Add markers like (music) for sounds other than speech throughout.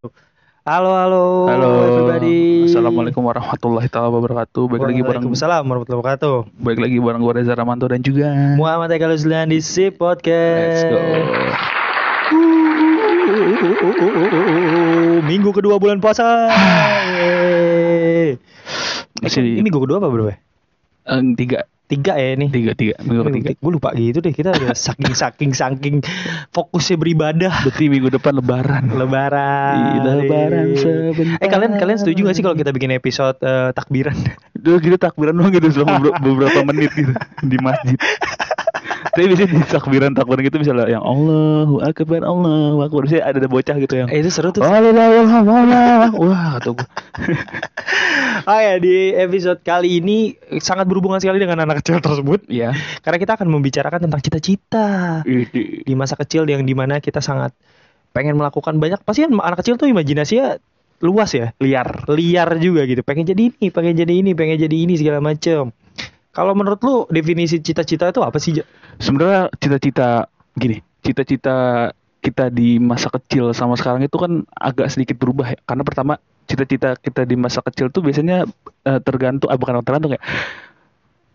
Halo, halo, Halo. everybody. Assalamualaikum warahmatullahi taala wabarakatuh. Baik lagi bareng Waalaikumsalam warahmatullahi wabarakatuh. baik lagi bareng gue Reza Ramanto dan juga Muhammad Eka Luzlian di Si Podcast. Let's go. Minggu kedua bulan puasa. (sighs) Masih Eh, ini minggu kedua apa bro? eh, tiga Tiga ya ini. tiga tiga minggu ketiga. Gue lupa gitu deh. Kita udah (laughs) saking saking saking fokusnya beribadah. Berarti minggu depan Lebaran. Lebaran. Ih, Lebaran sebentar. Eh kalian kalian setuju gak sih kalau kita bikin episode eh, takbiran? Udah gitu takbiran doang gitu selama beber- (laughs) beberapa menit gitu di masjid. Tapi biasanya di takbiran takbiran gitu misalnya yang Allahu Akbar Allahu Akbar biasanya ada, ada bocah gitu yang Eh itu seru tuh. La, la, la, la, la. Wah, kata gue. Oh ya di episode kali ini sangat berhubungan sekali dengan anak kecil tersebut Iya. karena kita akan membicarakan tentang cita-cita di masa kecil yang di mana kita sangat pengen melakukan banyak pasti kan anak kecil tuh imajinasinya luas ya Liar. liar juga gitu pengen jadi ini pengen jadi ini pengen jadi ini segala macem kalau menurut lu definisi cita-cita itu apa sih sebenarnya cita-cita gini cita-cita kita di masa kecil sama sekarang itu kan agak sedikit berubah ya. Karena pertama cita-cita kita di masa kecil tuh biasanya eh, tergantung ah bukan tergantung ya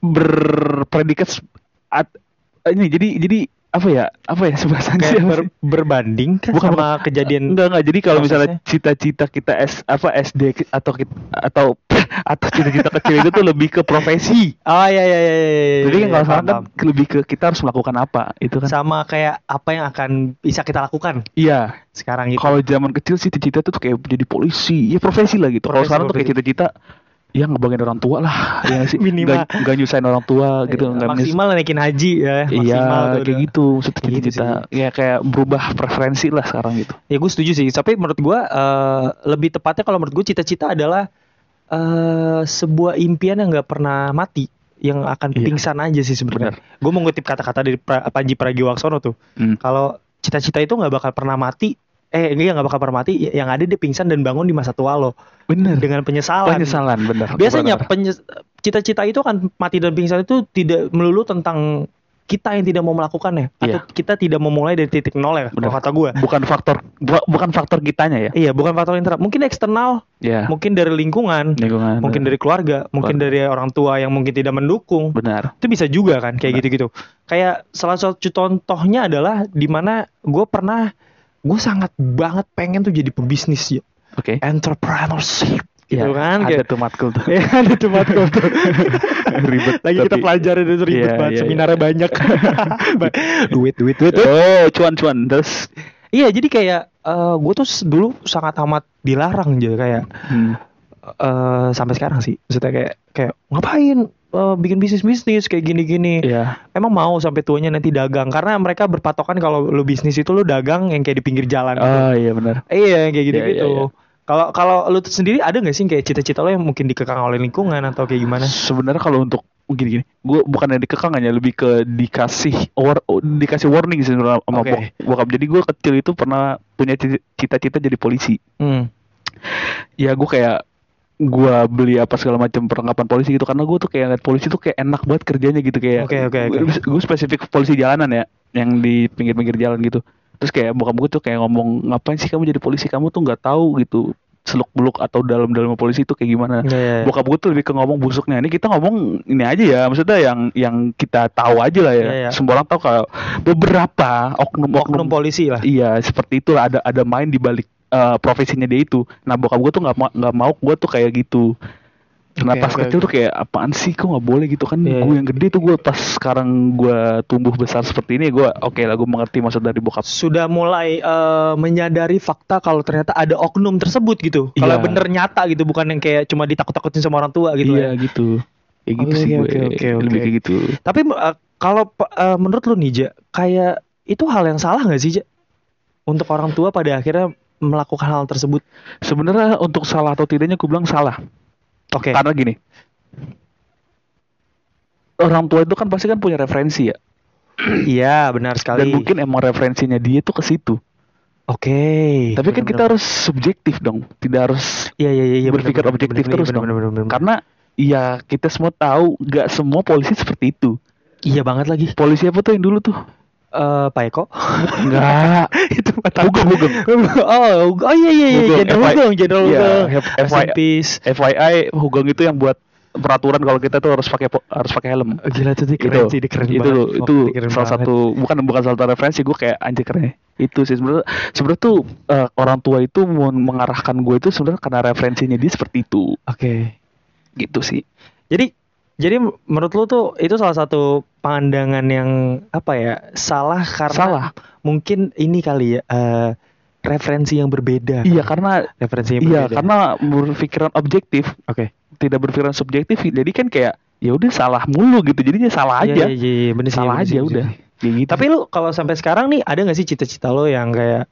berpredikat at, ini jadi jadi apa ya? Apa ya sebahasannya sih kayak ber- berbanding kan Bukan, sama kejadian enggak enggak. Jadi kalau misalnya cita-cita kita S apa SD atau kit- atau (laughs) atau cita-cita kecil itu tuh lebih ke profesi. Oh iya iya iya iya, iya, jadi iya, kalau paham, sekarang kan lebih ke kita harus melakukan apa itu kan? Sama kayak apa yang akan bisa kita lakukan. Iya. Sekarang itu Kalau zaman kecil sih cita-cita tuh kayak jadi polisi, ya profesi lah gitu. Kalau sekarang tuh kayak cita-cita ya ngebanggain orang tua lah, ya sih. (laughs) Minimal. Nggak, nggak nyusahin orang tua gitu, nggak menyus- maksimal naikin haji ya Iya, maksimal kayak udah. gitu. Maksudnya Kayak gitu cita-cita, ya kayak berubah preferensi lah sekarang gitu. ya gue setuju sih tapi menurut gue eh, lebih tepatnya kalau menurut gue cita-cita adalah eh sebuah impian yang nggak pernah mati yang akan Iya. pingsan aja sih sebenarnya gue mau ngutip kata-kata dari pra, Panji Pragiwaksono tuh Hmm. kalau cita-cita itu nggak bakal pernah mati eh enggak nggak bakal pernah mati yang ada dia pingsan dan bangun di masa tua lo Bener. dengan penyesalan Penyesalan, bener. biasanya cita-cita itu akan mati dan pingsan itu tidak melulu tentang kita yang tidak mau melakukannya atau Iya. kita tidak memulai dari titik nol ya Bener. kata gue bukan faktor bu- bukan faktor kitanya ya. iya bukan faktor internal mungkin eksternal Ya. mungkin dari lingkungan Lingkungan. mungkin dari keluarga mungkin dari orang tua yang mungkin tidak mendukung benar. itu bisa juga kan kayak gitu-gitu kayak salah satu contohnya adalah di mana gue pernah gue sangat banget pengen tuh jadi pebisnis ya Oke. entrepreneurship gitu Ya, kan ada kayak tuh matkul tuh. ya (laughs) ada tuh matkul tuh (laughs) Ribet. lagi kita tapi- pelajarin itu ribet Iya, banget iya, seminarnya banyak (laughs) duit duit duit, duit. Oh, cuan-cuan. Terus iya jadi kayak gue tuh dulu sangat amat dilarang jadi kayak hmm. eh sampai sekarang sih maksudnya kayak kayak ngapain eh, bikin bisnis bisnis kayak gini gini ya emang mau sampai tuanya nanti dagang karena mereka berpatokan kalau lu bisnis itu lu dagang yang kayak di pinggir jalan gitu. Oh iya benar. iya kayak gitu Iya, gitu iya, iya. kalau kalau lu sendiri ada nggak sih kayak cita-cita lo yang mungkin dikekang oleh lingkungan atau kayak gimana Sebenarnya kalau untuk gini gini, gue bukannya dikekang hanya lebih ke dikasih war, dikasih warning sih sama bok- bokap. Jadi gue kecil itu pernah punya ci- cita-cita jadi polisi. hmm. Ya gue kayak gue beli apa segala macam perlengkapan polisi gitu karena gue tuh kayak ngeliat polisi tuh kayak enak banget kerjanya gitu kayak. Oke, oke, oke. Gue spesifik polisi jalanan ya, yang di pinggir-pinggir jalan gitu. Terus kayak bokap gue tuh kayak ngomong ngapain sih kamu jadi polisi kamu tuh nggak tahu gitu seluk beluk atau dalam dalam polisi itu kayak gimana. Iya, iya, iya. Bokap gue tuh lebih ke ngomong busuknya. Ini kita ngomong ini aja ya, maksudnya yang yang kita tahu aja lah ya. Iya, iya. Semua orang tahu kalau beberapa oknum-oknum oknum polisi lah. Iya, seperti itu ada ada main di balik eh, profesinya dia itu. Nah, bokap gue tuh nggak mau nggak mau gue tuh kayak gitu. Nah, Oke, pas oke, kecil oke. tuh kayak apaan sih kok nggak boleh gitu kan? Iya, gue iya. yang gede tuh gue pas sekarang gue tumbuh besar seperti ini, gue oke lah gue mengerti maksud dari bokap. Sudah mulai eh, menyadari fakta kalau ternyata ada oknum tersebut gitu. Kalau Iya. bener nyata gitu, bukan yang kayak cuma ditakut-takutin sama orang tua gitu iya ya. gitu. Kayak gitu Oke, sih gue. oke, oke, Lebih kayak gitu. Tapi eh, kalau eh, menurut lu nih, Ja, kayak itu hal yang salah nggak sih, Ja? Untuk orang tua pada akhirnya melakukan hal tersebut. Sebenarnya untuk salah atau tidaknya gue bilang salah. Oke. Karena gini. Orang tua itu kan pasti kan punya referensi ya. (clears throat) Iya, benar sekali. Dan mungkin emang referensinya dia tuh ke situ. Oke. Tapi kan Benar, kita harus subjektif dong. Tidak harus Iya, iya, iya, iya, berpikir objektif terus benar, dong. benar, benar, benar. Karena ya kita semua tahu nggak semua polisi seperti itu. iya banget lagi. Polisi apa tuh yang dulu tuh? Eh, Pak Eko. Enggak. (laughs) itu mata Hugeng, Hugeng. oh, oh iya iya iya, Hugeng, Jenderal Hugeng, Jenderal Iya, Hugeng. FYI. Hugeng itu yang buat peraturan kalau kita tuh harus pakai harus pakai helm. Oh, Gila tuh dia keren sih, dia keren itu banget. itu Oh, keren salah banget. satu bukan bukan salah satu referensi gue kayak anjir keren itu sih sebenarnya sebenarnya tuh eh, orang tua itu mau mengarahkan gue itu sebenarnya karena referensinya dia seperti itu Oke. gitu sih Jadi jadi menurut lu tuh itu salah satu pandangan yang apa ya salah karena salah mungkin ini kali ya eh, referensi yang berbeda. iya karena Referensi yang iya berbeda. karena berpikiran objektif Oke. tidak berpikiran subjektif jadi kan kayak ya udah salah mulu gitu jadinya salah Iya, aja iya, iya, iya, bener sih, salah bener aja bener udah. Kayak gitu. Tapi lu kalau sampai sekarang nih ada nggak sih cita-cita lo yang kayak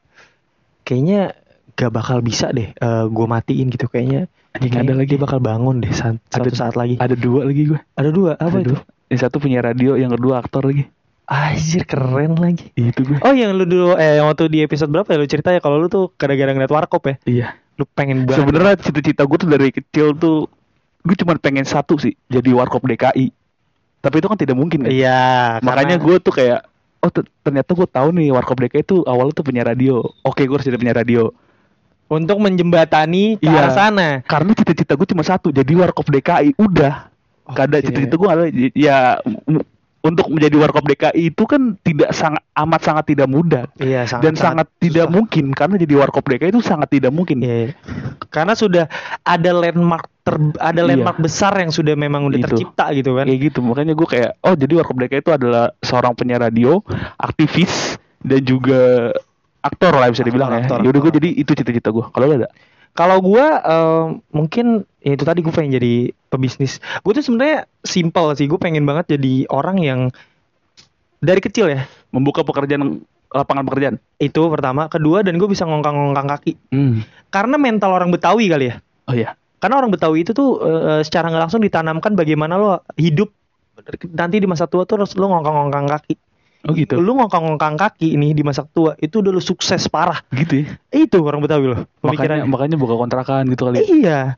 kayaknya gak bakal bisa deh eh gue matiin gitu kayaknya Anjing, ada lagi bakal bangun deh saat, Ada- saat lagi. Ada dua lagi gue ada dua? Apa Ada itu? dua. yang satu punya radio yang kedua aktor lagi. Anjir keren lagi. Itu gue Oh yang lu dulu eh yang waktu di episode berapa ya? Lu cerita ya kalau lu tuh gara-gara ngeliat warkop ya? Iya. Lu pengen banget. Sebenarnya cita-cita gue tuh dari kecil tuh gue cuma pengen satu sih jadi warkop DKI tapi itu kan tidak mungkin kan? Iya makanya karena- gue tuh kayak oh ter- ternyata gue tahu nih warkop DKI itu awalnya tuh punya radio. Oke gue harus jadi punya radio untuk menjembatani ke Iya. arah sana karena cita-cita gue cuma satu jadi warkop DKI udah gak ada Oke. cita-cita gue ada ya untuk menjadi warkop DKI itu kan tidak sangat amat sangat tidak mudah Iya sangat dan sangat, tidak susah. mungkin karena jadi warkop DKI itu sangat tidak mungkin Iya, iya. Karena sudah ada landmark ter, ada Iya. landmark besar yang sudah memang udah Itu. tercipta gitu kan. kayak gitu makanya gue kayak oh jadi warkop DKI itu adalah seorang penyiar radio aktivis dan juga aktor lah bisa dibilang Aktor, ya yaudah gue jadi itu cita-cita gue kalau ada Kalau gua eh, mungkin ya itu tadi gue pengen jadi pebisnis. Gue tuh sebenarnya simpel sih. Gue pengen banget jadi orang yang dari kecil ya. membuka pekerjaan lapangan pekerjaan Itu pertama, kedua dan gue bisa ngongkang-ngongkang kaki. hmm. Karena mental orang Betawi kali ya. oh iya Karena orang Betawi itu tuh eh, secara nggak langsung ditanamkan bagaimana lo hidup nanti di masa tua tuh harus lo ngongkang-ngongkang kaki. Oh gitu Lu ngongkang-ngongkang kaki ini di masa tua itu udah lu sukses parah. gitu ya Itu orang Betawi loh. makanya Pemikirannya. makanya buka kontrakan gitu kali Iya.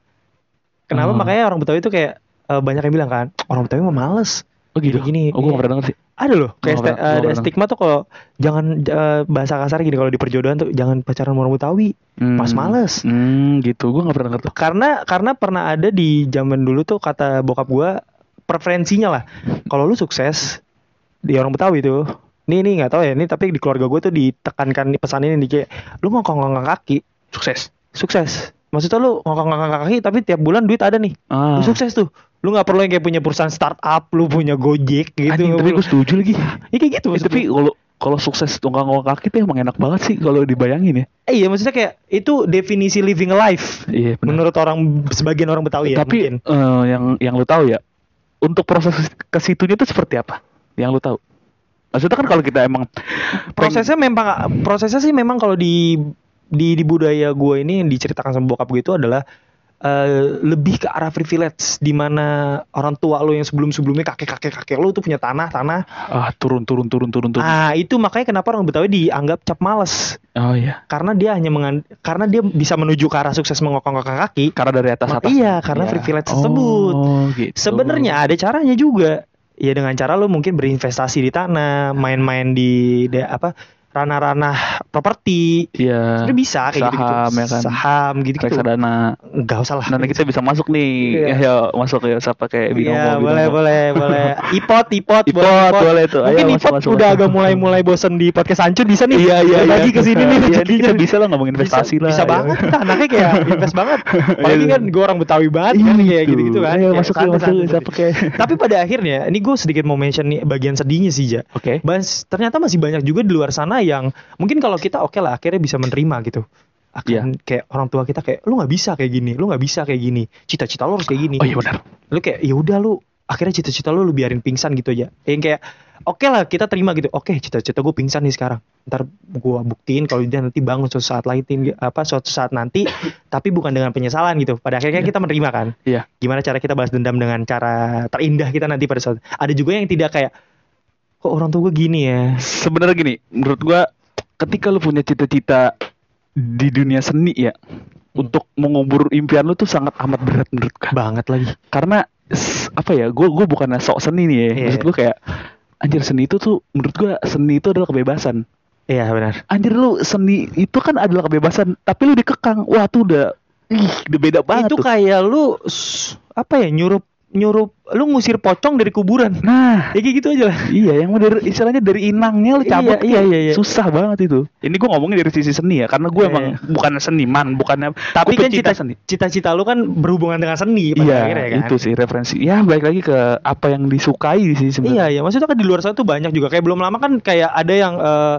Kenapa Oh. makanya orang Betawi itu kayak eh, banyak yang bilang kan orang Betawi mah males. oh gitu gini, oh gue gak pernah denger sih Ada loh kayak sti- ada stigma tuh kalau jangan eh, bahasa kasar gini kalau di perjodohan tuh jangan pacaran sama orang Betawi. Hmm. Mas males. hmm gitu gue gak pernah ngerti Karena karena pernah ada di zaman dulu tuh kata bokap gua preferensinya lah. Kalau lu sukses di orang Betawi tuh. Nih nih nggak tahu ya, ini tapi di keluarga gue tuh ditekankan di pesan ini di kayak lu ngongkong-ngongkang kaki, sukses. Sukses. Maksudnya lu ngongkong-ngongkong kaki tapi tiap bulan duit ada nih. ah. Lu sukses tuh. Lu nggak perlu yang kayak punya perusahaan startup, lu punya Gojek gitu. Anjing, tapi gue setuju lagi. Ya, kayak gitu Eh, tapi kalau kalau sukses tunggang kaki tuh emang enak banget sih kalau dibayangin ya. Eh, iya maksudnya kayak itu definisi living life. Iya benar. Menurut orang sebagian orang Betawi ya tapi mungkin. eh, yang yang lu tahu ya untuk proses ke situnya itu seperti apa? Yang lu tahu maksudnya kan kalau kita emang prosesnya memang prosesnya sih memang kalau di di di budaya gue ini yang diceritakan sama bokap gue itu adalah eh, lebih ke arah privilege di mana orang tua lo yang sebelum sebelumnya kakek kakek kakek lo tuh punya tanah tanah. Ah turun turun turun turun turun. Ah itu makanya kenapa orang Betawi dianggap cap males. Oh iya. Karena dia hanya mengan karena dia bisa menuju ke arah sukses mengokong-ngokong kaki. Karena dari atas atas. iya, karena privilege tersebut. oh gitu. Sebenarnya ada caranya juga. Ya dengan cara lo mungkin berinvestasi di tanah, main-main di de- apa ranah-ranah properti Iya. sebenarnya bisa kayak gitu, Saham, ya kan. saham gitu gitu reksadana. nggak usah lah Nanti kita bisa masuk nih. Iya. Ya, yuk, masuk ya siapa kayak binomo. Iya binomo. boleh boleh boleh (laughs) ipot ipot Ipot, boleh tuh. Ayo, mungkin masuk, ipot masuk, udah masuk. agak mulai mulai bosen di podcast hancur bisa nih Iya iya iya. lagi ke sini nih (laughs) Iya, rezekinya. kita bisa lah ngomongin investasi bisa, lah. bisa ya. banget anaknya kayak (laughs) invest banget apalagi Iya. kan gue orang Betawi banget kan kayak gitu gitu kan Ayo masuk masuk siapa kayak. tapi pada akhirnya ini gue sedikit mau mention nih bagian sedihnya sih ja Oke. Ternyata masih banyak juga di luar sana yang mungkin kalau kita oke lah akhirnya bisa menerima gitu akan Iya. kayak orang tua kita kayak lu nggak bisa kayak gini lu nggak bisa kayak gini cita-cita lu harus kayak gini Oh iya benar. lu kayak ya udah lu akhirnya cita-cita lu lu biarin pingsan gitu aja yang kayak oke lah kita terima gitu oke cita-cita gue pingsan nih sekarang ntar gua buktiin kalau dia nanti bangun suatu saat lain apa suatu saat nanti tapi bukan dengan penyesalan gitu pada akhirnya Iya. kita menerima kan Iya. gimana cara kita balas dendam dengan cara terindah kita nanti pada saat ada juga yang tidak kayak kok orang tua gue gini ya Sebenarnya gini, menurut gua ketika lu punya cita-cita di dunia seni ya, untuk mengubur impian lu tuh sangat amat berat menurut gua. banget lagi Karena apa ya, gua gua bukan sok seni nih ya. Iya. Maksud gua kayak anjir seni itu tuh menurut gua seni itu adalah kebebasan. iya benar Anjir lu seni itu kan adalah kebebasan, tapi lu dikekang. Wah, tuh udah ih, udah beda banget itu tuh. kayak lu apa ya nyurup nyurup lu ngusir pocong dari kuburan Nah, ya kayak gitu aja lah Iya, yang dari istilahnya dari inangnya lu cabut Iya, iya, iya, iya. susah banget itu. Ini gue ngomongin dari sisi seni ya, karena gue Iya, emang iya. bukan seniman, bukannya tapi kan cita cita-cita lu kan berhubungan dengan seni pada Iya, akhirnya kan itu sih referensi. Ya, balik lagi ke apa yang disukai sih sebenarnya. iya iya maksudnya kan di luar sana tuh banyak juga kayak belum lama kan kayak ada yang eh,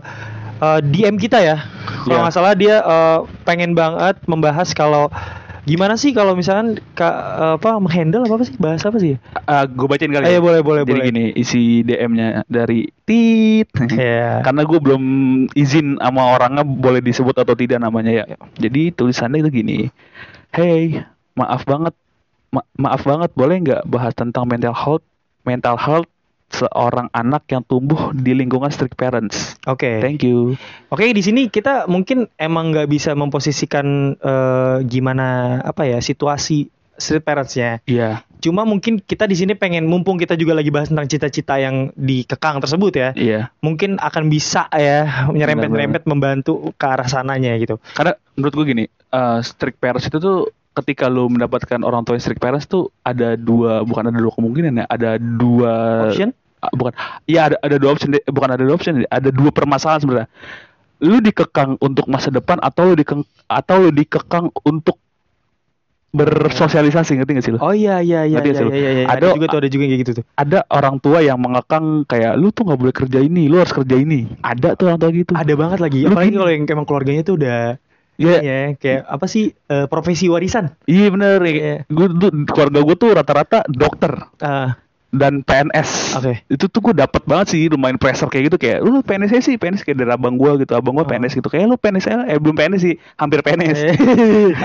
eh, DM kita ya kalau Iya. nggak salah dia eh, pengen banget membahas kalau gimana sih kalau misalkan ka, eh, apa menghandle apa, apa sih bahasa apa sih gue bacain kali. Ayo, ya. boleh, boleh, Jadi boleh. gini, isi DM-nya dari Tit. (laughs) Iya. Karena gue belum izin sama orangnya boleh disebut atau tidak namanya ya. Jadi tulisannya itu gini. Hey, maaf banget. Ma- maaf banget, boleh nggak bahas tentang mental health? Mental health seorang anak yang tumbuh di lingkungan strict parents. Oke. Thank you. Oke di sini kita mungkin emang nggak bisa memposisikan eh, gimana apa ya situasi street parents-nya. Iya, Cuma mungkin kita di sini pengen mumpung kita juga lagi bahas tentang cita-cita yang dikekang tersebut ya. iya. Mungkin akan bisa ya nyerempet-nyerempet membantu ke arah sananya gitu. Karena menurut gue gini, eh, strict parents itu tuh ketika lu mendapatkan orang tua yang strict parents tuh ada dua, bukan ada dua kemungkinan ya, ada dua Option? Ah, bukan iya ada ada dua option bukan ada dua option ada dua permasalahan sebenarnya lu dikekang untuk masa depan atau lu dikeng atau lu dikekang untuk bersosialisasi ngerti gak sih lu Oh iya iya iya Ngerti iya lu? iya, iya. Ada, Ada- juga tuh ada juga yang kayak gitu tuh. ada orang tua yang mengekang kayak lu tuh nggak boleh kerja ini lu harus kerja ini ada tuh orang tua gitu Ada banget lagi. Lu Apalagi kalau yang emang keluarganya tuh udah Iya, ya kayak apa sih eh, profesi warisan. iya bener Iya. gue tuh keluarga gue tuh rata-rata dokter Ah, dan PNS. Oke. Itu tuh gue dapet banget sih lumayan pressure kayak gitu kayak lu PNS sih PNS kayak dari abang gue gitu abang gue Oh. PNS gitu kayak lu PNS aja eh belum PNS sih hampir PNS.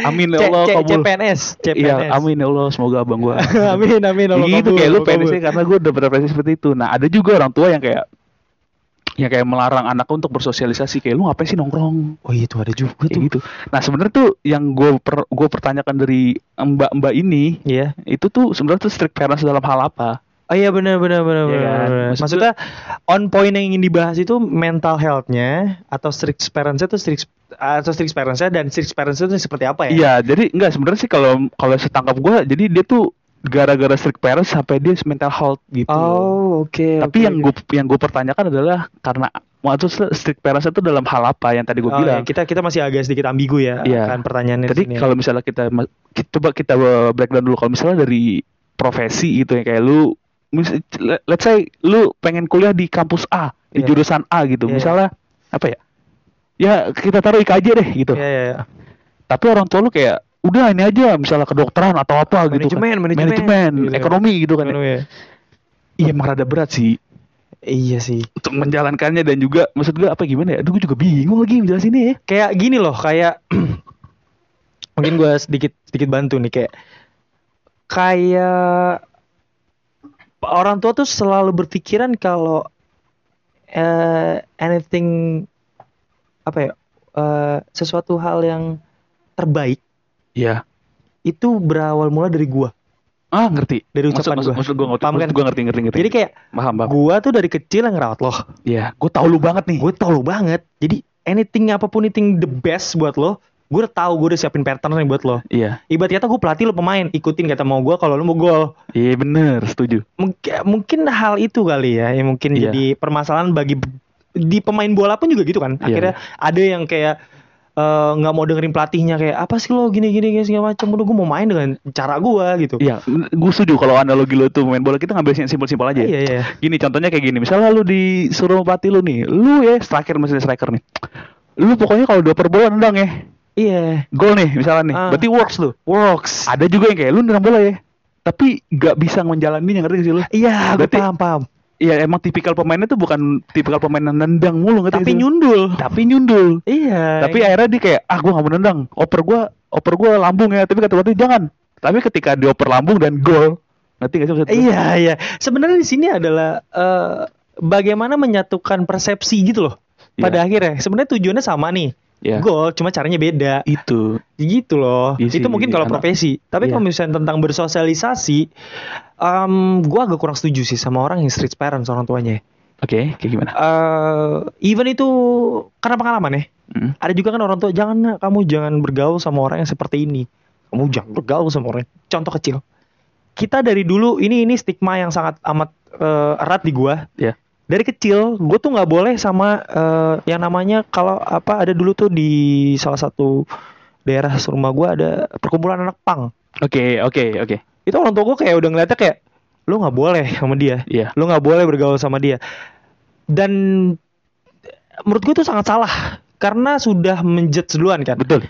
Amin ya Allah kabul. CPNS. Iya amin ya Allah semoga abang gue. amin amin Allah gitu kayak lu PNS karena gue udah preferensi seperti itu. Nah ada juga orang tua yang kayak yang kayak melarang anak untuk bersosialisasi kayak lu ngapain sih nongkrong Oh iya itu ada juga kayak tuh. gitu. Nah sebenarnya tuh yang gue per, gue pertanyakan dari mbak-mbak ini Iya. itu tuh sebenarnya tuh strict parents dalam hal apa? Oh iya benar benar benar Iya benar. kan? Maksudnya on point yang ingin dibahas itu mental health-nya atau strict parents-nya itu strict atau strict parents-nya dan strict parents itu seperti apa ya? Iya, jadi enggak sebenarnya sih kalau kalau setangkap gue, jadi dia tuh gara-gara strict parents sampai dia mental health gitu. Oh, oke. Tapi yang gue yang gue pertanyakan adalah karena maksud strict parents itu dalam hal apa yang tadi gue Oh, bilang. iya, kita kita masih agak sedikit ambigu ya Iya. akan pertanyaannya di Jadi sini. kalau misalnya kita, kita coba kita uh, breakdown dulu kalau misalnya dari profesi gitu ya kayak lu let's say lu pengen kuliah di kampus A, di Iya. jurusan A gitu. Iya. Misalnya apa ya? Ya kita taruh IKJ deh gitu. Iya, iya, iya. Tapi orang tua lu kayak udah ini aja misalnya kedokteran atau apa gitu kan. Manajemen, manajemen. manajemen, Gitu. ekonomi gitu kan. ya. Iya. Iya emang rada berat sih Iya sih. untuk menjalankannya dan juga maksud gue apa gimana ya? Aduh gue juga bingung lagi menjelasinnya ya. Kayak gini loh, kayak (clears throat) mungkin gua sedikit sedikit bantu nih kayak kayak orang tua tuh selalu berpikiran kalau eh, anything apa ya eh, sesuatu hal yang terbaik Iya. itu berawal mula dari gua Ah, ngerti. Dari Maksud- ucapan maksud, gua. maksud gue ngerti. Paham Maksud kan? gue ngerti, ngerti, ngerti. Jadi kayak paham, paham. gua tuh dari kecil yang ngerawat lo. Iya, gue tau lu banget nih. Gue tau lo banget. Jadi anything apa pun anything the best buat lo, gue udah tahu gue udah siapin pattern nih buat lo. Iya, Ibarat kata gue pelatih lo pemain, ikutin kata mau gue kalau lo mau gol. iya bener, setuju. Mungkin, mungkin hal itu kali ya, yang mungkin Iya. jadi permasalahan bagi di pemain bola pun juga gitu kan. Iya, Akhirnya ada yang kayak eh, nggak mau dengerin pelatihnya kayak apa sih lo gini gini gini segala macam. Udah gue mau main dengan cara gue gitu. Iya, gue setuju kalau analogi lo tuh main bola kita ngambil yang simpel-simpel aja. ya. Iya iya. Gini contohnya kayak gini, misalnya lu disuruh pelatih lu nih, lu ya striker misalnya striker nih, lu pokoknya kalau dioper bola nendang ya, Iya. gol nih misalnya nih, Ah. berarti works tuh. Works. Ada juga yang kayak lu nendang bola ya, tapi gak bisa menjalaninya ngerti gak sih lu? Iya, gue paham paham. Iya emang tipikal pemainnya tuh bukan tipikal pemain yang nendang mulu ngerti Tapi lu? nyundul. Tapi nyundul. Iya. Tapi akhirnya dia kayak ah gua gak mau nendang, oper gua oper gua lambung ya, tapi kata pelatih jangan. Tapi ketika dioper lambung dan gol, ngerti gak sih? Iya iya. Sebenarnya di sini adalah eh, bagaimana menyatukan persepsi gitu loh. Pada akhirnya sebenarnya tujuannya sama nih. Iya. Gol cuma caranya beda. Itu. Gitu loh. Iya sih, itu mungkin kalau anak- profesi. Tapi Iya. kalau misalnya tentang bersosialisasi, em gua agak kurang setuju sih sama orang yang street parents orang tuanya. Oke, kayak gimana? eh even itu karena pengalaman ya. Hmm. Ada juga kan orang tua jangan kamu jangan bergaul sama orang yang seperti ini. Kamu jangan bergaul sama orang. Contoh kecil. Kita dari dulu ini ini stigma yang sangat amat eh, erat di gua. Iya. Dari kecil gue tuh nggak boleh sama eh, yang namanya kalau apa ada dulu tuh di salah satu daerah rumah gua ada perkumpulan anak pang. Oke, oke, oke. Itu orang tua gue kayak udah ngeliatnya kayak lu nggak boleh sama dia Iya. lu nggak boleh bergaul sama dia dan menurut gue itu sangat salah karena sudah menjudge duluan kan Betul.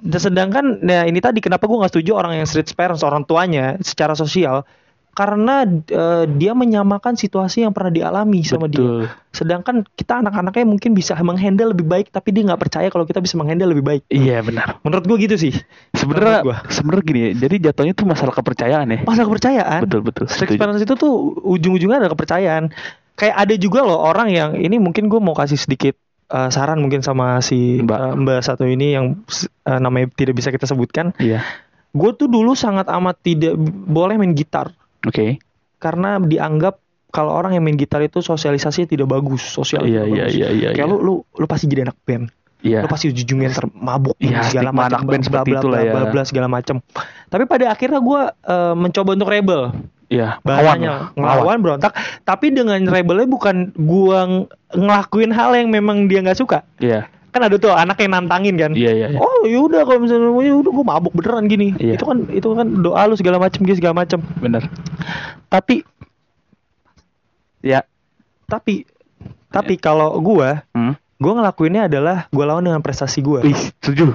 Dan sedangkan nah ini tadi kenapa gue nggak setuju orang yang street parents orang tuanya secara sosial karena eh, dia menyamakan situasi yang pernah dialami sama dia sedangkan kita anak-anaknya mungkin bisa menghandle lebih baik tapi dia nggak percaya kalau kita bisa menghandle lebih baik Iya benar. menurut gue gitu sih Sebenarnya sebenarnya gini. Jadi jatuhnya tuh masalah kepercayaan ya. masalah kepercayaan Betul betul. Parents itu tuh ujung-ujungnya ada kepercayaan. Kayak ada juga loh orang yang ini mungkin gue mau kasih sedikit uh, saran mungkin sama si Mbak. uh, Mbak satu ini yang uh, namanya tidak bisa kita sebutkan. Iya. Gue tuh dulu sangat amat tidak boleh main gitar Oke. karena dianggap kalau orang yang main gitar itu sosialisasinya tidak bagus, sosial Iya tidak iya bagus. iya iya. Kayak iya. lu lu lu pasti jadi anak band. Iya. Lu pasti ujung-ujungnya ter- mabuk Iya, segala macam anak band seperti bla, bla, bla, ya. bla, bla, segala macam. Tapi pada akhirnya gue uh, mencoba untuk rebel. Iya. Bahasanya ngelawan berontak tapi dengan rebelnya bukan gua ng- ngelakuin hal yang memang dia nggak suka Iya. Kan ada tuh anak yang nantangin kan Iya iya. iya. oh yaudah kalau misalnya ya udah gua mabuk beneran gini Iya. itu kan itu kan doa lu segala macem gitu segala macem Benar. tapi Ya. tapi tapi kalau gua Hmm. gua ngelakuinnya adalah gua lawan dengan prestasi gua Wih, setuju.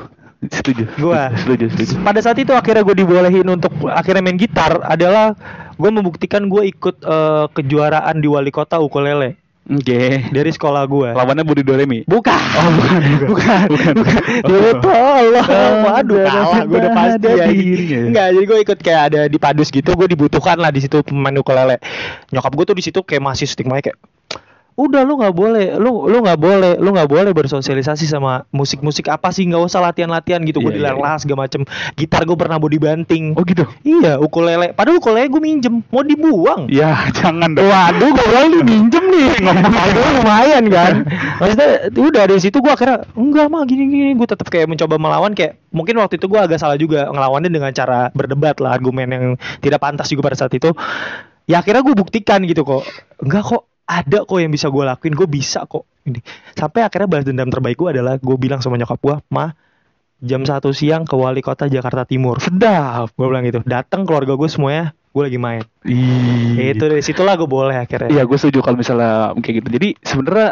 Setuju. Gua. setuju, setuju. pada saat itu akhirnya gue dibolehin untuk akhirnya main gitar adalah gue membuktikan gue ikut eh, kejuaraan di wali kota ukulele Oke. dari sekolah gue Lawannya Budi Doremi. Bukan. Oh, bukan, bukan. (laughs) bukan. Bukan. Dulu tolong. Oh, Waduh, kalah gue udah pasti ya. Enggak, jadi gue ikut kayak ada di Padus gitu, gue dibutuhkan lah di situ pemain ukulele. Nyokap gue tuh di situ kayak masih stigma kayak udah lu nggak boleh lu lu nggak boleh lu nggak boleh bersosialisasi sama musik-musik apa sih nggak usah latihan-latihan gitu gue Iya, iya, dilarang segala macem gitar gue pernah body banting Oh gitu. iya ukulele padahal ukulele gue minjem mau dibuang Ya, (laughs) jangan dong. Waduh, gue bilang lu minjem nih. (laughs) Ngomong lumayan kan. (laughs) Maksudnya udah dari situ gue akhirnya enggak mah gini gini. Gue tetap kayak mencoba melawan kayak mungkin waktu itu gue agak salah juga ngelawannya dengan cara berdebat lah argumen yang tidak pantas juga pada saat itu. Ya akhirnya gue buktikan gitu kok. Enggak kok ada kok yang bisa gue lakuin. Gue bisa kok. Ini. Sampai akhirnya balas dendam terbaik gue adalah gue bilang sama nyokap gue, mah jam satu siang ke wali kota Jakarta Timur. Sedap. Gue bilang gitu. Datang keluarga gue semuanya. Gue lagi main. Ih. Itu dari situlah gue boleh akhirnya. Iya, gue setuju kalau misalnya kayak gitu. Jadi sebenarnya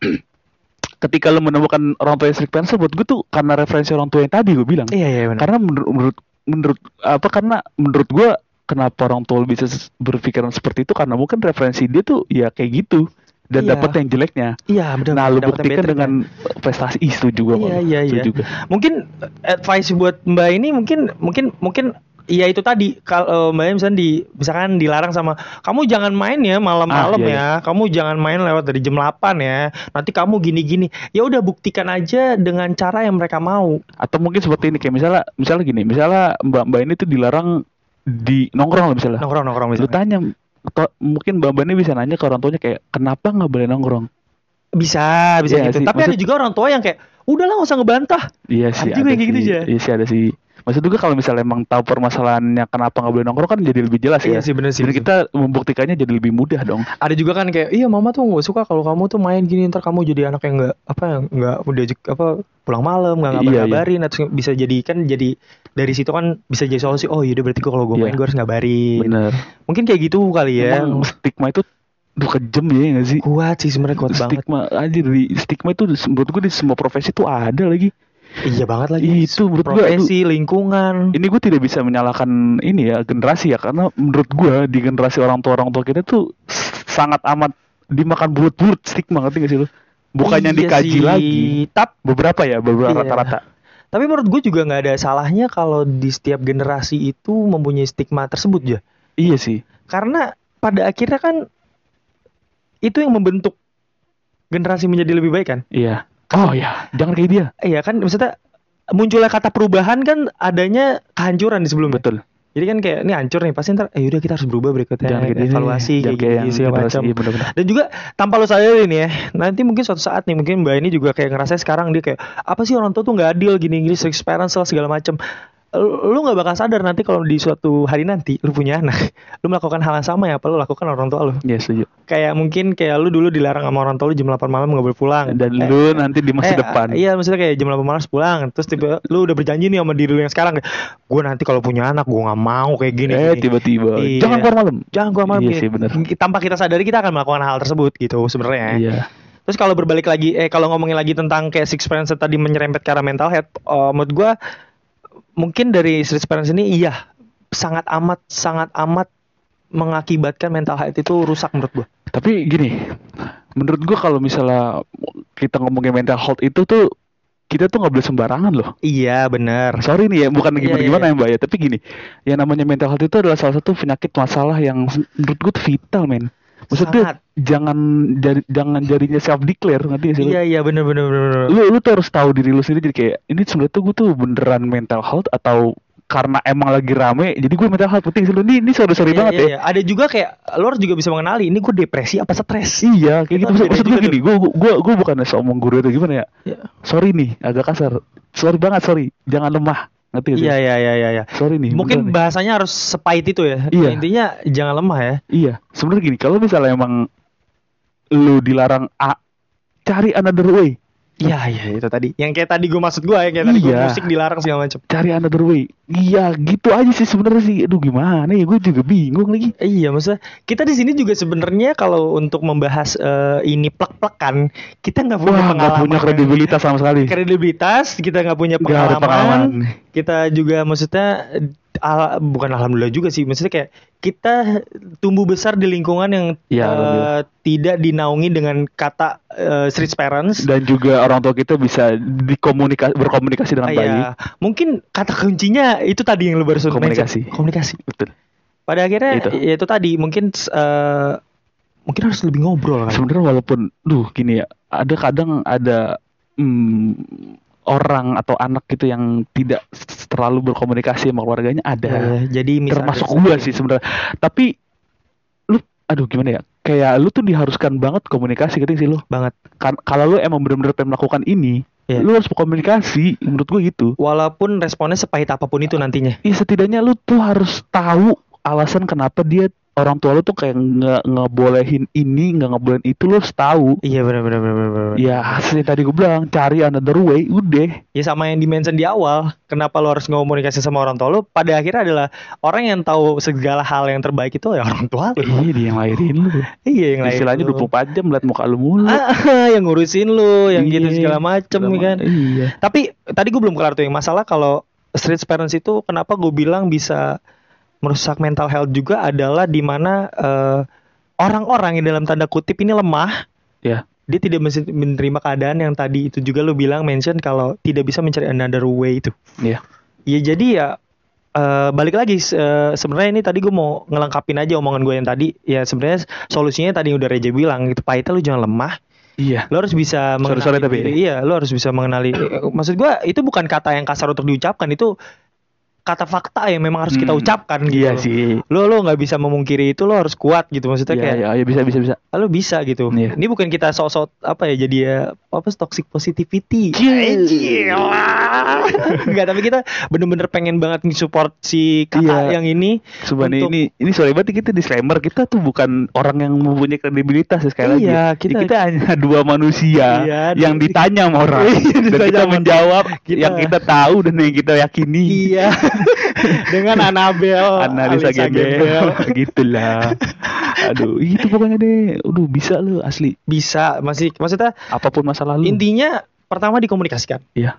(clears throat) ketika lo menemukan orang tua yang strict parents, buat gue tuh karena referensi orang tua yang tadi gue bilang. Iya iya benar. Karena menurut menurut menurut apa karena menurut gue kenapa orang tua bisa berpikiran seperti itu karena mungkin referensi dia tuh ya kayak gitu dan Iya. dapat yang jeleknya. Iya benar. Nah, lu buktikan better, dengan prestasi ih setuju gue Iya, iya, iya. juga. Mungkin eh, advice buat Mbak ini mungkin mungkin mungkin Iya itu tadi kalau Mbak misalnya di misalkan dilarang sama kamu jangan main ya Ah, malam-malam iya, ya. Kamu jangan main lewat dari jam 8 ya. Nanti kamu gini-gini. Ya udah buktikan aja dengan cara yang mereka mau. Atau mungkin seperti ini kayak misalnya misalnya gini, misalnya mbak-mbak ini tuh dilarang di nongkrong lah misalnya. Nongkrong nongkrong lu misalnya. tanya to- mungkin ini bisa nanya ke orang tuanya kayak kenapa nggak boleh nongkrong? Bisa bisa Iya gitu. sih, tapi ada maksud- juga orang tua yang kayak udahlah nggak usah ngebantah. Iya sih Ada juga yang kayak gitu aja. iya sih ada sih. Maksud juga kalau misalnya emang tahu permasalahannya kenapa nggak boleh nongkrong kan jadi lebih jelas iya ya sih bener sih jadi kita membuktikannya jadi lebih mudah dong. Ada juga kan kayak iya mama tuh nggak suka kalau kamu tuh main gini ntar kamu jadi anak yang nggak apa yang nggak udah apa pulang malam nggak Iya, ngabar ngabarin atau bisa jadi kan jadi dari situ kan bisa jadi solusi oh yaudah berarti kalau gue Iya. main gue harus ngabarin. Bener. Mungkin kayak gitu kali ya. Emang stigma itu duh kejam ya nggak sih? Kuat sih sebenarnya kuat banget. Stigma aja di stigma itu menurut gue di semua profesi tuh ada lagi. Iya banget lagi. Itu menurut gue profesi lingkungan. Ini gue tidak bisa menyalahkan ini ya generasi ya karena menurut gue di generasi orang tua orang tua kita tuh sangat amat dimakan bulut-bulut stigma ngerti gak sih lu? Bukannya Iya dikaji sih. lagi. Tap, beberapa ya beberapa Iya. Tapi menurut gue juga nggak ada salahnya kalau di setiap generasi itu mempunyai stigma tersebut ya iya sih. Karena pada akhirnya kan itu yang membentuk generasi menjadi lebih baik kan? Iya. Oh ya jangan kayak dia. Iya kan? Maksudnya munculnya kata perubahan kan adanya kehancuran di sebelumnya. Betul jadi kan kayak ini hancur nih pasti ntar eh yaudah kita harus berubah berikutnya jangan dia evaluasi kayak gini segala generasi- macam. iya bener-bener. Dan juga tanpa lo sadari nih ya nanti mungkin suatu saat nih mungkin mbak ini juga kayak ngerasa sekarang dia kayak apa sih orang tua tuh nggak adil gini gini strict parents lah segala macam lu lu nggak bakal sadar nanti kalau di suatu hari nanti lu punya anak (laughs) lu melakukan hal yang sama ya apa lu lakukan orang tua lu. Iya setuju. Kayak mungkin kayak lu dulu dilarang sama orang tua lu jam 8 malam nggak boleh pulang. Dan Eh, lu nanti di masa eh, depan. iya maksudnya kayak jam 8 malam harus pulang. Terus tiba lu udah berjanji nih sama diri lu yang sekarang gue nanti kalau punya anak gue nggak mau kayak gini, eh gini. tiba-tiba. Iya. jangan keluar malam. Jangan gue malam. Iya gini. sih, bener. tanpa kita sadari kita akan melakukan hal tersebut gitu sebenarnya. Iya. Terus kalau berbalik lagi, eh kalau ngomongin lagi tentang kayak six parents tadi menyerempet ke arah mental health, eh, menurut gua mungkin dari six parents ini iya sangat amat sangat amat mengakibatkan mental health itu rusak menurut gua. Tapi gini, menurut gua kalau misalnya kita ngomongin mental health itu tuh kita tuh nggak boleh sembarangan loh. Iya benar. Sorry nih ya, bukan Iya, gimana iya, gimana ya mbak ya, tapi gini, yang namanya mental health itu adalah salah satu penyakit masalah yang menurut gua vital men. Maksudnya Sangat. jangan jari, jangan jadinya self declare gak sih lu? Iya iya benar benar benar. benar. Lu lu tuh harus tahu diri lu sendiri jadi kayak ini sebenarnya tuh gue tuh beneran mental health atau karena emang lagi rame jadi gue mental health penting sih lu ini ini sorry sorry Iya, banget iya, ya. iya. Ada juga kayak lo harus juga bisa mengenali ini gue depresi apa stres. Iya, kayak Itu gitu. Maksud, beda maksud gue juga gini, gue gue gue bukan omong guru itu gimana ya? Iya. Sorry nih, agak kasar. Sorry banget, sorry. Jangan lemah. Ngerti? Iya iya iya iya. iya. Sorry nih. Mungkin beneran nih. bahasanya harus sepahit itu ya. Iya. Intinya jangan lemah ya. Iya, sebenarnya gini, kalau misalnya emang lu dilarang A, cari another way. Iya iya itu tadi. Yang kayak tadi gue maksud gue ya kayak tadi gue Iya. musik dilarang segala macam. Cari another way. Iya, gitu aja sih sebenarnya sih. Aduh gimana ya, gue juga bingung lagi. Iya maksudnya kita di sini juga sebenarnya kalau untuk membahas eh, ini plek-plekan kita nggak punya Wah, pengalaman punya kredibilitas sama sekali. kredibilitas kita nggak punya Nggak ada pengalaman, pengalaman. kita juga maksudnya al- bukan alhamdulillah juga sih maksudnya kayak kita tumbuh besar di lingkungan yang Iya, eh, alhamdulillah. tidak dinaungi dengan kata eh, street parents Dan juga orang tua kita bisa dikomunikasi berkomunikasi dengan Ah, baik. iya. mungkin kata kuncinya itu tadi yang lu baru Komunikasi. komunikasi Betul. pada akhirnya Itu. ya itu tadi mungkin eh, mungkin harus lebih ngobrol kan sebenarnya walaupun duh gini ya ada kadang ada hmm, orang atau anak gitu yang tidak terlalu berkomunikasi sama keluarganya ada. Ya, jadi termasuk gua sih sebenarnya. Tapi lu aduh gimana ya? Kayak lu tuh diharuskan banget komunikasi gitu sih lu? Banget. Kan kalau lu emang benar-benar pengen melakukan ini Iya. lu harus berkomunikasi menurut gua gitu. Walaupun responnya sepahit apa pun itu nantinya. Ya setidaknya lu tuh harus tahu alasan kenapa dia orang tua lu tuh kayak nggak ngebolehin ini nggak ngebolehin itu lu harus tahu. Iya benar benar benar benar. Ya hasilnya tadi gue bilang cari another way udah. Ya sama yang dimention di awal kenapa lo harus ngomunikasi sama orang tua lo pada akhirnya adalah orang yang tahu segala hal yang terbaik itu ya orang tua lo Iya dia yang lahirin lu. Iya yang lain Istilahnya lo. 24 jam liat muka lu mulu. Ah, yang ngurusin lo yang gitu Iya, segala macem segala ya kan? Iya. Tapi tadi gue belum kelar tuh yang masalah kalau street parents itu kenapa gue bilang bisa merusak mental health juga adalah di mana eh, orang-orang yang dalam tanda kutip ini lemah Ya. dia tidak menerima keadaan yang tadi itu juga lo bilang mention kalau tidak bisa mencari another way itu Iya ya jadi ya eh, balik lagi eh, sebenarnya ini tadi gue mau ngelengkapin aja omongan gue yang tadi ya sebenarnya solusinya tadi udah Reja bilang gitu pahitnya lu jangan lemah Iya lo harus bisa mengenali Sorry-sorry tapi. diri. iya lo harus bisa mengenali eh, maksud gua itu bukan kata yang kasar untuk diucapkan itu kata fakta yang memang harus kita Hmm. ucapkan gitu. Iya sih. Lo lo nggak bisa memungkiri itu lo harus kuat gitu maksudnya Iya, kayak iya, iya, bisa bisa bisa. lo bisa gitu. Iya. Ini bukan kita sok-sok apa ya jadi ya apa toxic positivity. Iya. Enggak, tapi kita bener-bener pengen banget support si kakak Iya. yang ini. Sebenarnya Untuk- ini ini sorry banget kita disclaimer kita tuh bukan orang yang mempunyai kredibilitas ya, sekali Iya, lagi. kita- kita hanya dua manusia Iya, yang di- ditanya sama orang Iya, dan kita menjawab kita- yang kita tahu dan yang kita yakini. Iya. (laughs) Dengan Anabel, Analisa Alisa gembel (laughs) gitulah. Aduh, itu pokoknya deh. Aduh, bisa lu asli. Bisa, masih maksudnya Apa pun masa lalu. intinya pertama dikomunikasikan. Iya.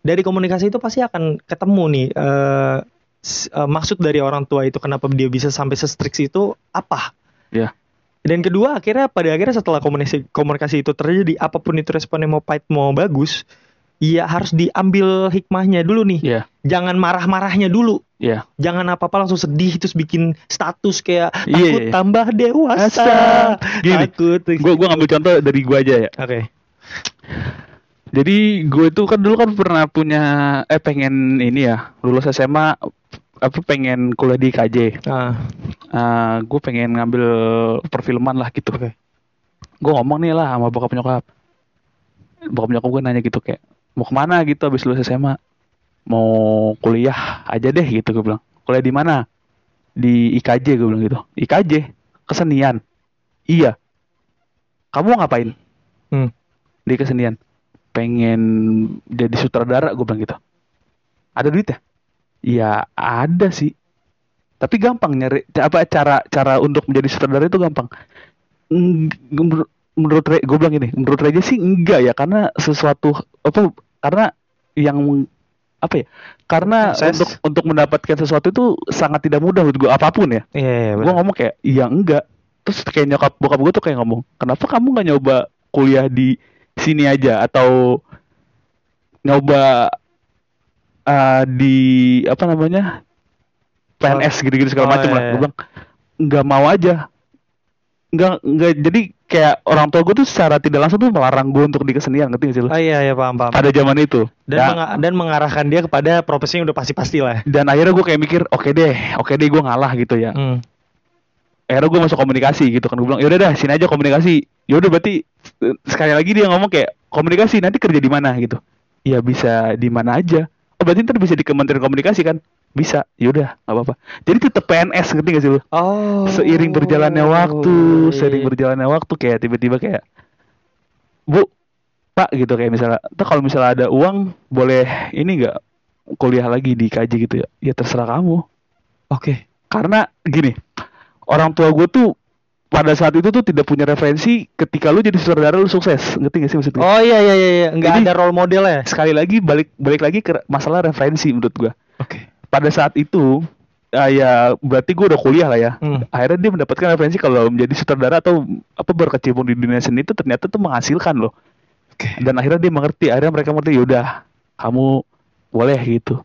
Dari komunikasi itu pasti akan ketemu nih eh, s- eh, maksud dari orang tua itu kenapa dia bisa sampai se-strict itu apa? Iya. Dan kedua akhirnya pada akhirnya setelah komunikasi komunikasi itu terjadi apa pun itu responnya mau pahit mau bagus, ya harus diambil hikmahnya dulu nih. Iya. Jangan marah-marahnya dulu. Iya. Jangan apa-apa langsung sedih terus bikin status kayak Iya, takut iya. tambah dewasa. Asa. Gini, Takut. Gue gue ngambil contoh dari gue aja ya. Oke. Jadi gue tuh kan dulu kan pernah punya eh pengen ini ya lulus SMA apa pengen kuliah di KJ. Ah, gue pengen ngambil perfilman lah gitu. Oke. Gue ngomong nih lah sama bokap nyokap. Bokap nyokap gue nanya gitu kayak mau ke mana gitu abis lulus SMA. Mau kuliah aja deh gitu gue bilang. Kuliah di mana? Di IKJ gue bilang gitu. IKJ kesenian. Iya. Kamu ngapain? Hmm. Di kesenian. Pengen jadi sutradara gue bilang gitu. Ada duit ya? Ya ada sih tapi gampang nyari apa cara cara untuk menjadi sutradara itu gampang menurut gue bilang gini menurut Reja sih enggak ya karena sesuatu apa karena yang apa ya karena Proses. untuk untuk mendapatkan sesuatu itu sangat tidak mudah menurut gue apa pun ya. Iya, iya, gue ngomong kayak iya enggak. Terus kayak nyokap bokap gue tuh kayak ngomong kenapa kamu nggak nyoba kuliah di sini aja atau nyoba eh, di apa namanya PNS gitu-gitu segala Oh, macam lah. iya, gue iya. bilang nggak mau aja. Nggak nggak jadi kayak orang tua gue tuh secara tidak langsung tuh melarang gue untuk di kesenian ngerti gak sih lu? Oh iya, iya paham, paham. pada zaman itu. Dan, Ya, menga- dan mengarahkan dia kepada profesi yang udah pasti-pasti lah. dan akhirnya gue kayak mikir oke deh oke deh gue ngalah gitu ya. Hmm. akhirnya gue masuk komunikasi gitu kan. Gue bilang yaudah dah sini aja komunikasi. Yaudah berarti eh, sekali lagi dia ngomong kayak komunikasi nanti kerja di mana? gitu. Ya bisa di mana aja. Oh berarti ntar bisa di Kementerian Komunikasi kan bisa yaudah nggak apa-apa jadi tetap PNS ngerti gak sih lu Oh. seiring berjalannya waktu iya, seiring iya. berjalannya waktu kayak tiba-tiba kayak bu pak gitu kayak misalnya "Ntar kalau misalnya ada uang boleh ini nggak kuliah lagi di KJ gitu ya ya terserah kamu Oke. karena gini orang tua gue tuh pada saat itu tuh tidak punya referensi ketika lu jadi sutradara lu sukses ngerti gak sih maksudnya Oh iya iya iya, iya. nggak Jadi- ada role model ya. sekali lagi balik balik lagi ke masalah referensi menurut gue. Pada saat itu ah, ya berarti gue udah kuliah lah ya Hmm. akhirnya dia mendapatkan referensi kalau menjadi sutradara atau apa berkecimpung di dunia seni itu ternyata tuh menghasilkan loh Oke. dan akhirnya dia mengerti akhirnya mereka mengerti yaudah kamu boleh gitu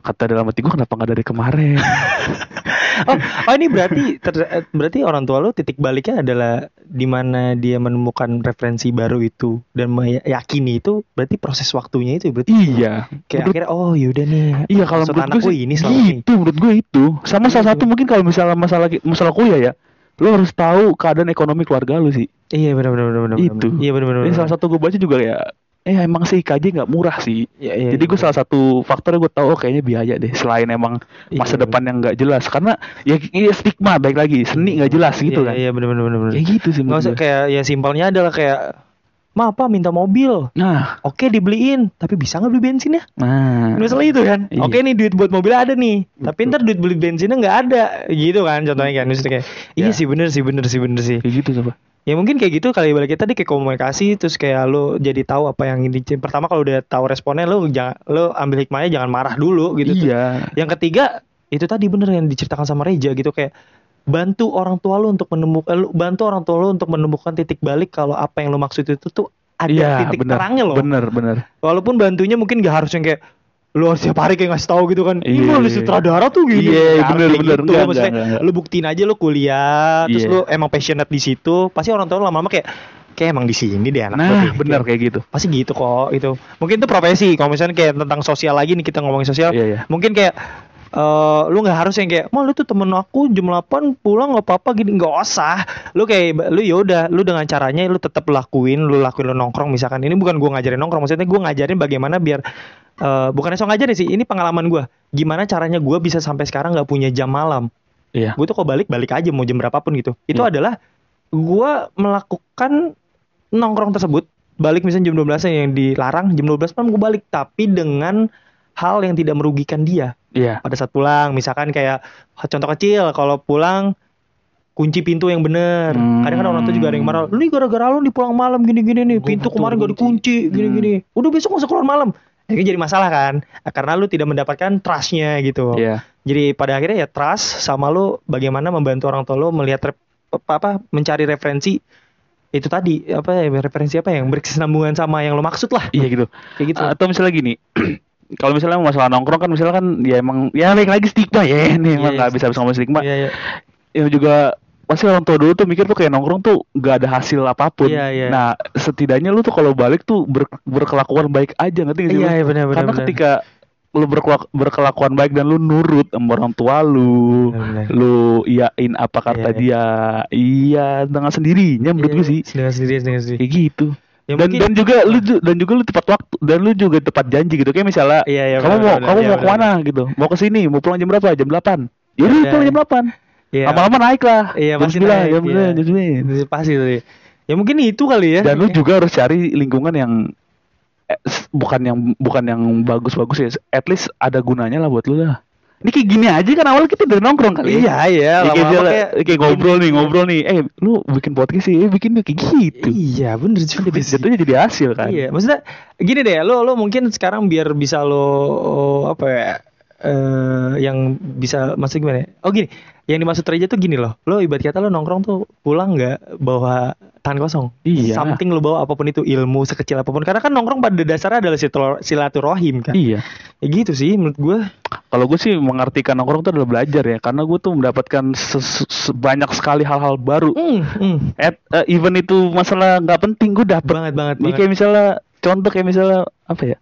kata dalam hati gue kenapa nggak dari kemarin (laughs) Oh, oh ini berarti ter- berarti orang tua lu titik baliknya adalah di mana dia menemukan referensi baru itu dan meyakini itu berarti proses waktunya itu berarti iya kayak Menurut- akhirnya oh yaudah nih. Iya kalau menurut gue sih ini selama itu menurut gue itu sama salah Iya, satu mungkin kalau misalnya masalah masalah kuliah ya lo harus tahu keadaan ekonomi keluarga lu sih Iya benar benar benar benar. Itu. Iya benar benar. ini salah satu gue baca juga ya eh emang sih KJ nggak murah sih. Iya, iya, jadi gue salah satu faktor gue tahu oh kayaknya biaya deh selain emang Iya, masa iya, depan yang nggak jelas. Karena ya, ya stigma baik lagi seni nggak jelas gitu Iya, kan. Iya benar benar kayak gitu sih Nggak usah kayak ya simpelnya adalah kayak Ma apa minta mobil? Nah. Oke dibeliin Tapi bisa nggak beli bensin ya? Nah. Masalah itu kan. Iya. Oke nih duit buat mobil ada nih. Tapi Betul. ntar duit beli bensinnya nggak ada. Gitu kan contohnya kan Maksudnya kayak Iya Ya. sih bener sih bener sih bener sih. Kayak gitu coba Ya mungkin kayak gitu kali balik kita tadi kayak komunikasi Terus kayak lo jadi tahu apa yang ini. Pertama kalau udah tahu responnya lo jangan lo ambil hikmahnya jangan marah dulu gitu iya. Yang ketiga itu tadi bener yang diceritakan sama Reja gitu kayak bantu orang tua lu untuk menemukan lu bantu orang tua lu untuk menemukan titik balik kalau apa yang lu maksud itu tuh ada iya titik bener. terangnya loh. bener bener. Walaupun bantunya mungkin gak harus yang kayak lu harus tiap hari kayak ngasih tahu gitu kan. Ini Iya, lu iya. sutradara tuh gini. Iya, harus bener, bener. gitu. Enggak, Maksudnya enggak, enggak. lu buktiin aja lu kuliah, terus Iya. lu emang passionate di situ, pasti orang tua lu lama-lama kayak kayak emang di sini deh anak nah deh. bener Kayak- kayak gitu Pasti gitu kok itu. Mungkin itu profesi. Kalau misalnya kayak tentang sosial lagi nih kita ngomongin sosial, iya iya mungkin kayak eh lu nggak harus yang kayak, "Mau lu tuh temen aku jam 8 pulang nggak apa-apa gini." nggak usah. Lu kayak lu ya udah, lu dengan caranya lu tetap lakuin, lu lakuin lu nongkrong misalkan. Ini bukan gua ngajarin nongkrong, maksudnya gua ngajarin bagaimana biar eh bukannya so ngajarin sih, ini pengalaman gua. Gimana caranya gua bisa sampai sekarang nggak punya jam malam. Iya. Gue tuh kok balik balik aja mau jam berapapun gitu. Itu Iya. adalah gua melakukan nongkrong tersebut balik misalnya jam 12 yang dilarang jam 12 malam gue balik tapi dengan hal yang tidak merugikan dia Iya. pada saat pulang misalkan kayak contoh kecil kalau pulang kunci pintu yang bener Hmm. kadang kan orang tuh juga ada yang marah lu nih gara-gara lu nih pulang malam gini-gini nih pintu kemarin gak kunci." dikunci gini-gini udah besok usah keluar malam ini jadi masalah kan karena lu tidak mendapatkan trustnya gitu Iya. jadi pada akhirnya ya trust sama lu bagaimana membantu orang tua lu melihat rep- apa, apa mencari referensi itu tadi apa ya referensi apa yang berkesinambungan sama yang lo maksud lah Iya gitu. kayak gitu. Atau misalnya gini, (clears throat) kalau misalnya masalah nongkrong kan misalnya kan ya emang ya baik lagi stigma ya (laughs) ini emang Iya, nggak bisa bisa ngomong stigma. Iya iya. Ya juga pasti orang tua dulu tuh mikir tuh kayak nongkrong tuh gak ada hasil apa pun. Iya, iya. Nah setidaknya lu tuh kalau balik tuh ber- berkelakuan baik aja ngerti gak sih? Iya iya benar benar. Karena benar. ketika lu berkelak- berkelakuan baik dan lu nurut sama orang tua lu, Benar, benar. lu iyain apa kata Iya, dia, iya dengan sendirinya menurut Iya, gue sih Dengan sendiri dengan sendiri. kayak gitu. Ya dan mungkin dan juga lu ju- dan juga lu tepat waktu dan lu juga tepat janji gitu kayak misalnya Iya iya. kamu mau kamu iya, mau ke mana gitu mau ke sini mau pulang jam berapa jam 8 ya udah Iya. pulang jam 8 Iya. lama-lama naik lah Iya, jam pasti 9 naik, jam 9 iya. jam 9 Pasti tuh. Ya mungkin itu kali ya. dan lu juga harus cari lingkungan yang eh, bukan yang bukan yang bagus-bagus ya at least ada gunanya lah buat lu lah ini kayak gini aja kan awal kita udah nongkrong kali Iya iya. Ya, kayak, kayak- kayak ngobrol nih ngobrol nih eh lu bikin podcast sih eh bikin kayak gitu Iya bener juga Jadi jatuhnya jadi hasil kan Iya, maksudnya gini deh, lo lo mungkin sekarang biar bisa lo apa ya eh yang bisa maksud gimana? ya? Oh gini, yang dimaksud Reja tuh gini loh. Lo ibarat kata lo nongkrong tuh pulang nggak bawa tangan kosong. Iya. Something lo bawa apa pun itu ilmu sekecil apa pun. Karena kan nongkrong pada dasarnya adalah silaturahim kan. iya Ya gitu sih menurut gue. Kalau gue sih mengartikan nongkrong itu adalah belajar ya, karena gue tuh mendapatkan sebanyak sekali hal-hal baru. Hmm, hmm. At, eh, even itu masalah nggak penting gue dapet. banget banget banget. kayak misalnya contoh kayak misalnya apa ya?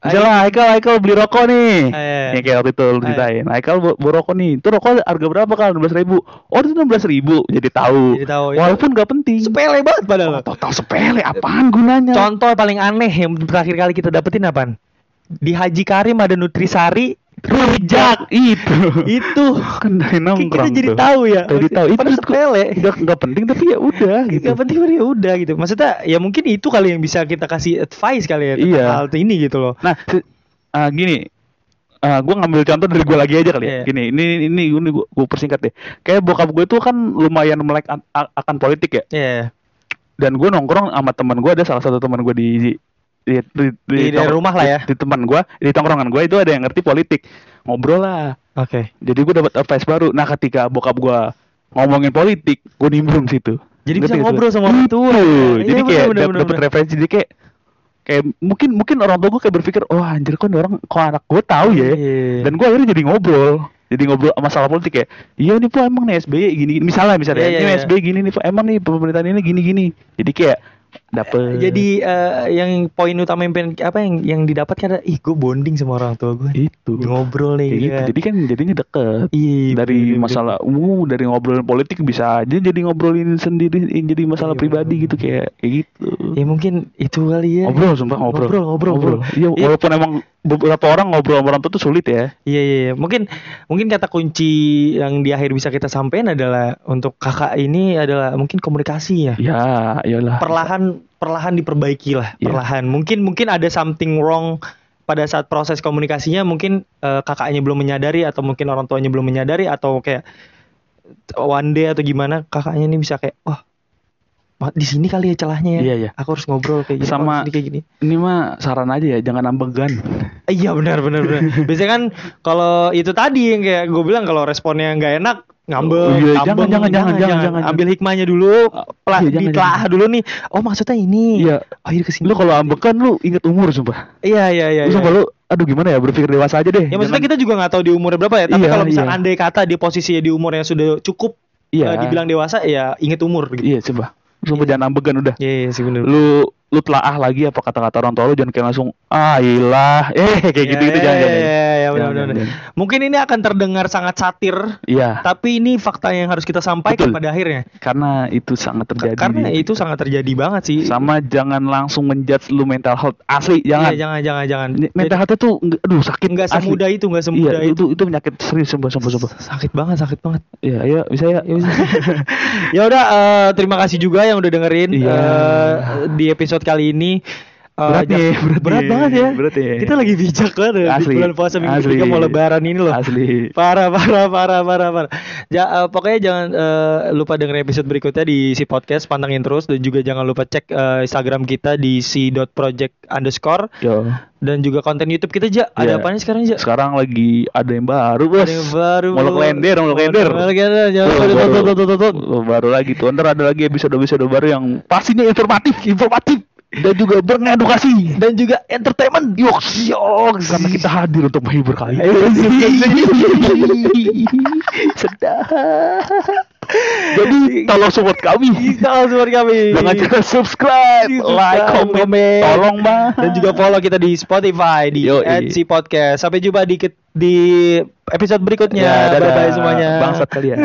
Misalnya Haikal Haikal beli rokok nih. Yang kayak waktu itu lu ceritain. Haikal bu rokok nih. Itu rokok harga berapa kan? 16 ribu. Oh itu 16 ribu. Jadi tahu. Jadi tahu, itu Walaupun nggak penting. sepele banget padahal. Tahu sepele. Apaan gunanya? Contoh paling aneh yang terakhir kali kita dapetin apaan? Di Haji Karim ada Nutrisari rujak. itu. Itu kan dari kita nongkrong jadi tuh. tahu ya. Jadi tahu. Itu Padahal sepele. nggak nggak penting tapi ya udah gitu. Gak penting ya udah gitu. Maksudnya ya mungkin itu kali yang bisa kita kasih advice kali ya tentang Iya. hal ini gitu loh. Nah, ah, gini, ah gue ngambil contoh dari gue lagi aja kali ya. Iya. Gini, ini ini ini gue, gue persingkat deh. Kayak bokap gue tuh kan lumayan melek an- a- akan politik ya. Iya. Dan gue nongkrong sama teman gue ada salah satu teman gue di di di, di, Di tong- rumah lah ya. Di, di teman gue, di tongkrongan gue itu ada yang ngerti politik. Ngobrol lah. Oke. Jadi gue dapat advice baru. Nah, ketika bokap gue ngomongin politik, gue nimbrung situ. Jadi bisa Ngerti sih? ngobrol sama orang tua. Iya, Jadi kayak bener, dap- bener, dapet bener. referensi jadi kayak kayak mungkin mungkin orang tua gue kayak berpikir, oh anjir kok orang kok anak gue tahu ya. Iya. Dan gue akhirnya jadi ngobrol. Jadi ngobrol masalah politik ya. Iya nih Pak emang nih SBY gini, gini. misalnya misalnya Iya, iya, ini iya. SBY gini nih Pak emang nih pemerintahan ini gini gini. Jadi kayak dapet. Jadi eh, yang poin utama yang pengen- apa yang yang didapat kan ih gue bonding sama orang tua gue. itu. Ngobrol nih Kayak gitu. kan. Jadi kan jadinya deket. Iya, dari bener, bener. masalah umum dari ngobrolin politik bisa aja jadi ngobrolin sendiri jadi masalah Iya, pribadi bener, gitu kayak kayak gitu Ya mungkin itu kali ya. ngobrol sumpah ngobrol Ngobrol, ngobrol, ngobrol. iya Iya. walaupun emang beberapa orang ngobrol sama orang tua tuh sulit ya Iya iya iya. Mungkin mungkin kata kunci yang di akhir bisa kita sampaikan adalah untuk kakak ini adalah mungkin komunikasi ya. ya iyalah Perlahan perlahan diperbaiki lah, Iya. perlahan. Mungkin mungkin ada something wrong pada saat proses komunikasinya mungkin eh, kakaknya belum menyadari atau mungkin orang tuanya belum menyadari atau kayak one day atau gimana kakaknya ini bisa kayak wah ma- di sini kali ya celahnya ya. iya iya Aku harus ngobrol kayak gini. Sama- oh, kayak gini. ini mah saran aja ya jangan ambegan Eh, Iya benar benar benar. (laughs) Biasanya kan kalau itu tadi yang kayak gue bilang kalau responnya nggak enak ngambek, Oh, iya, ngambek, jangan, jangan, jangan, jangan, jangan. Ambil hikmahnya dulu, pela, Iya, jangan, ditelaah dulu nih. Oh maksudnya ini. iya Oh iya ke sini. lu kalau ambekan lu inget umur sumpah Iya iya iya. lu iya. sumpah lu aduh gimana ya berpikir dewasa aja deh Ya maksudnya Jangan- kita juga nggak tahu di umurnya berapa ya. Tapi Iya, kalau misal iya. andai kata di posisinya di umur yang sudah cukup iya eh, dibilang dewasa ya inget umur gitu. iya coba sumpah jangan ambegan udah Iya iya sih benar. lu lu telaah lagi apa kata-kata orang tua lu jangan kayak langsung ah ilah (laughs) eh kayak Ya, gitu gitu ya, jangan ya, jangan ya, ya, Jangan, benar. jangan. Mungkin ini akan terdengar sangat satir, iya tapi ini fakta yang harus kita sampaikan Betul. pada akhirnya. karena itu sangat terjadi Karena di- itu sangat terjadi banget sih. sama jangan langsung menjudge lu mental health asli Iya, jangan jangan, jangan, jangan. Ini- mental health itu aduh sakit Nggak asli. semudah itu, nggak iya semudah itu. itu itu penyakit serius sumpah sumpah sumpah Sakit banget, sakit banget. iya iya bisa ya ya bisa (laughs) ya udah eh, terima kasih juga yang udah dengerin Iya. eh, di episode kali ini. Eh, Berat nih, berat nih, banget ya. berat nih. Kita lagi bijak banget ya, di bulan puasa minggu asli. ketiga mau lebaran ini loh. asli Parah, parah, parah, parah, parah. Ja, eh, pokoknya jangan eh, lupa dengerin episode berikutnya di si podcast, pantengin terus dan juga jangan lupa cek eh, Instagram kita di si.project underscore yo dan juga konten YouTube kita ja. Ada Iya. apa nih sekarang ja? sekarang lagi ada yang baru bos Ada yang baru. Molok lender, molok lender. Molok lender, jangan baru, baru lagi tuh ntar ada lagi episode episode baru yang pastinya informatif informatif dan juga beredukasi Dan juga entertainment. Yoks, yoks, karena kita hadir untuk menghibur kalian. Sedap. Jadi tolong support kami. Tolong support kami. Jangan lupa subscribe, like, comment, komen. tolong bang. Dan juga follow kita di Spotify di. @si podcast. Sampai jumpa di di episode berikutnya. Ya, dadah. Bye bye semuanya. Bangsat kalian.